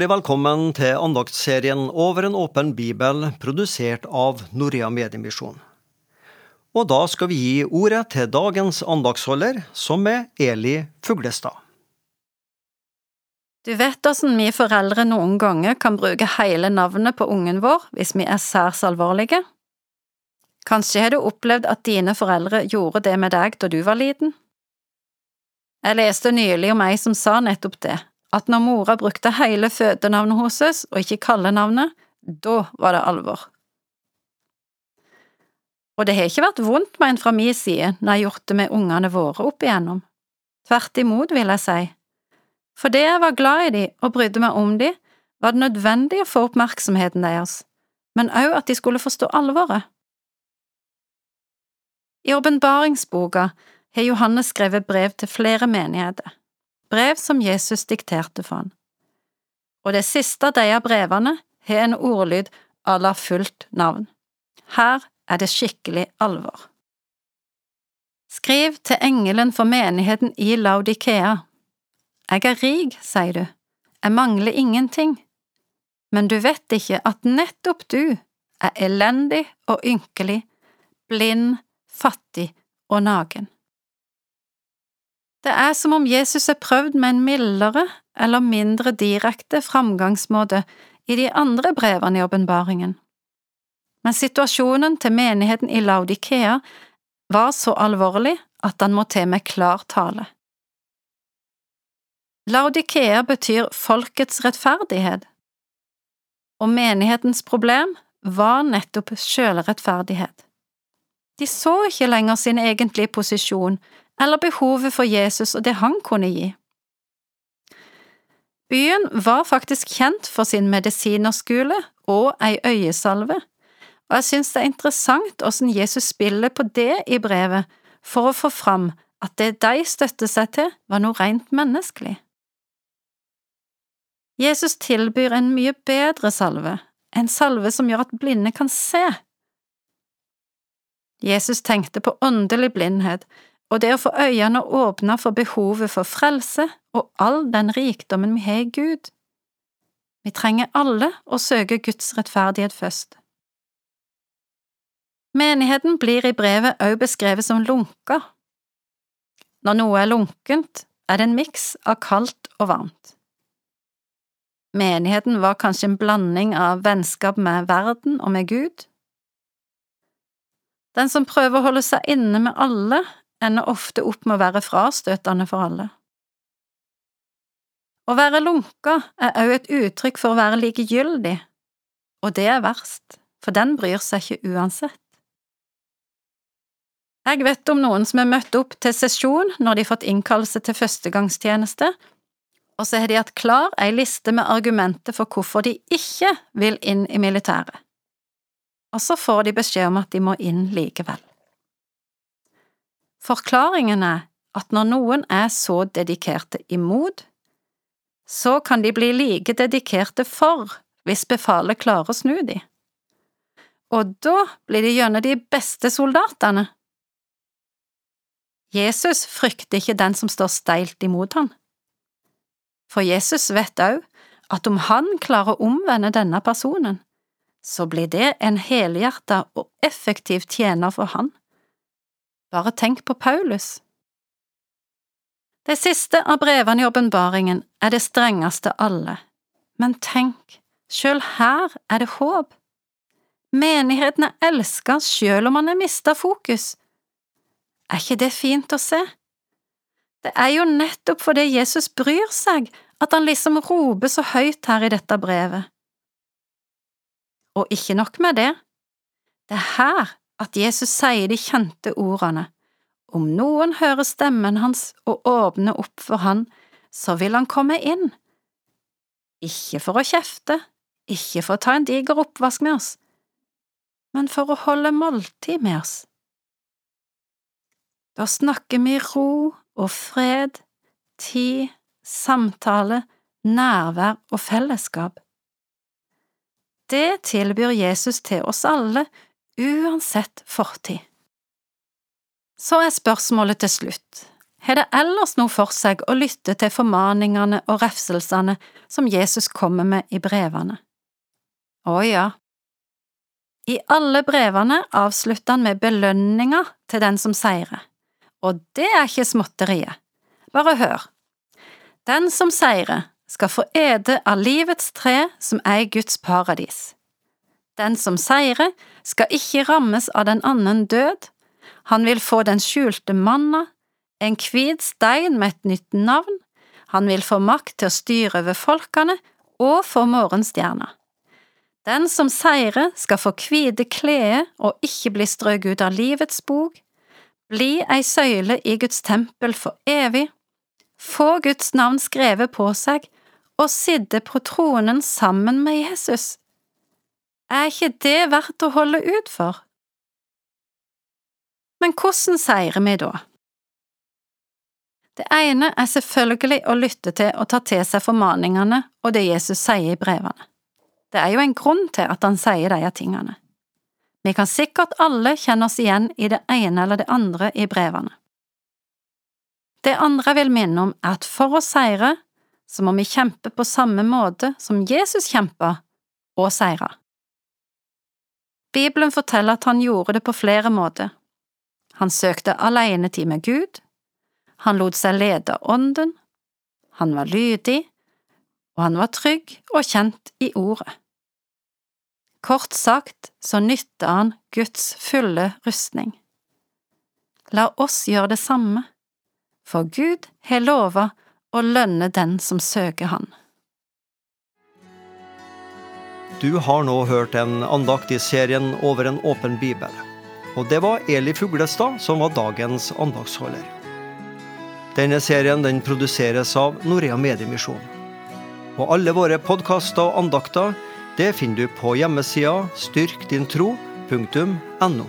Hjertelig velkommen til andaktsserien Over en åpen bibel, produsert av Norea Mediemisjon. Og da skal vi gi ordet til dagens andaktsholder, som er Eli Fuglestad. Du vet åssen vi foreldre noen ganger kan bruke hele navnet på ungen vår hvis vi er særs alvorlige? Kanskje har du opplevd at dine foreldre gjorde det med deg da du var liten? Jeg leste nylig om ei som sa nettopp det, at når mora brukte hele fødenavnet hennes og ikke kallenavnet, da var det alvor. Og det har ikke vært vondt med en fra min side når jeg gjort det med ungene våre opp igjennom. Tvert imot, vil jeg si. Fordi jeg var glad i de og brydde meg om de, var det nødvendig å få oppmerksomheten deres, men òg at de skulle forstå alvoret. I åpenbaringsboka har Johannes skrevet brev til flere menigheter, brev som Jesus dikterte for han. Og det siste av disse brevene har en ordlyd à la fullt navn. Her er det skikkelig alvor. Skriv til engelen for menigheten i Laudikea. Jeg er rik, sier du, jeg mangler ingenting, men du vet ikke at nettopp du er elendig og ynkelig, blind, fattig og naken. Det er som om Jesus er prøvd med en mildere eller mindre direkte framgangsmåte i de andre brevene i åpenbaringen. Men situasjonen til menigheten i Laudikea var så alvorlig at han må til med klar tale. Laudikea betyr folkets rettferdighet, og menighetens problem var nettopp sjølrettferdighet. De så ikke lenger sin egentlige posisjon eller behovet for Jesus og det han kunne gi. Byen var faktisk kjent for sin medisinerskole og ei øyesalve, og jeg synes det er interessant hvordan Jesus spiller på det i brevet for å få fram at det de støtter seg til, var noe rent menneskelig. Jesus tilbyr en mye bedre salve, en salve som gjør at blinde kan se. Jesus tenkte på åndelig blindhet og det å få øynene åpna for behovet for frelse og all den rikdommen vi har i Gud. Vi trenger alle å søke Guds rettferdighet først. Menigheten blir i brevet også beskrevet som lunka. Når noe er lunkent, er det en miks av kaldt og varmt. Menigheten var kanskje en blanding av vennskap med verden og med Gud. Den som prøver å holde seg inne med alle, ender ofte opp med å være frastøtende for alle. Å være lunka er også et uttrykk for å være likegyldig, og det er verst, for den bryr seg ikke uansett. Jeg vet om noen som er møtt opp til sesjon når de har fått innkallelse til førstegangstjeneste, og så har de hatt klar ei liste med argumenter for hvorfor de ikke vil inn i militæret. Og så får de beskjed om at de må inn likevel. Forklaringen er at når noen er så dedikerte imot, så kan de bli like dedikerte for hvis befalet klarer å snu de. Og da blir de gjennom de beste soldatene. Jesus frykter ikke den som står steilt imot han. For Jesus vet òg at om han klarer å omvende denne personen, så blir det en helhjerta og effektiv tjener for han. Bare tenk på Paulus. Det siste av brevene i åpenbaringen er det strengeste alle, men tenk, sjøl her er det håp. Menigheten er elska sjøl om man har mista fokus. Er ikke det fint å se? Det er jo nettopp fordi Jesus bryr seg at han liksom roper så høyt her i dette brevet. Og ikke nok med det, det er her at Jesus sier de kjente ordene, om noen hører stemmen hans og åpner opp for han, så vil han komme inn. Ikke for å kjefte, ikke for å ta en diger oppvask med oss, men for å holde måltid med oss. Da snakker vi ro og fred, tid, samtale, nærvær og fellesskap. Det tilbyr Jesus til oss alle uansett fortid. Så er spørsmålet til slutt, har det ellers noe for seg å lytte til formaningene og refselsene som Jesus kommer med i brevene. Å ja. I alle brevene avslutter han med belønninger til den som seirer, og det er ikke småtteriet. Bare hør. Den som seirer, skal få ede av livets tre som er Guds paradis. Den som seirer, skal ikke rammes av den annen død, han vil få den skjulte manna, en hvit stein med et nytt navn, han vil få makt til å styre over folkene og få morgenstjerna. Den som seirer skal få hvite klede og ikke bli strøket ut av livets bok, bli ei søyle i Guds tempel for evig, få Guds navn skrevet på seg og sitte på tronen sammen med Jesus. Er ikke det verdt å holde ut for? Men hvordan seirer vi da? Det ene er selvfølgelig å lytte til og ta til seg formaningene og det Jesus sier i brevene. Det er jo en grunn til at han sier de tingene. Vi kan sikkert alle kjenne oss igjen i det ene eller det andre i brevene. Det andre jeg vil minne om, er at for å seire, så må vi kjempe på samme måte som Jesus kjempa og seira. Bibelen forteller at han gjorde det på flere måter. Han søkte alenetid med Gud, han lot seg lede Ånden, han var lydig, og han var trygg og kjent i Ordet. Kort sagt så nytta han Guds fulle rustning. La oss gjøre det samme, for Gud har lova å lønne den som søker Han. Du har nå hørt en andakt i serien Over en åpen bibel. Og det var Eli Fuglestad som var dagens andaktsholder. Denne serien den produseres av Norea Mediemisjon. Og alle våre podkaster og andakter det finner du på hjemmesida styrkdintro.no.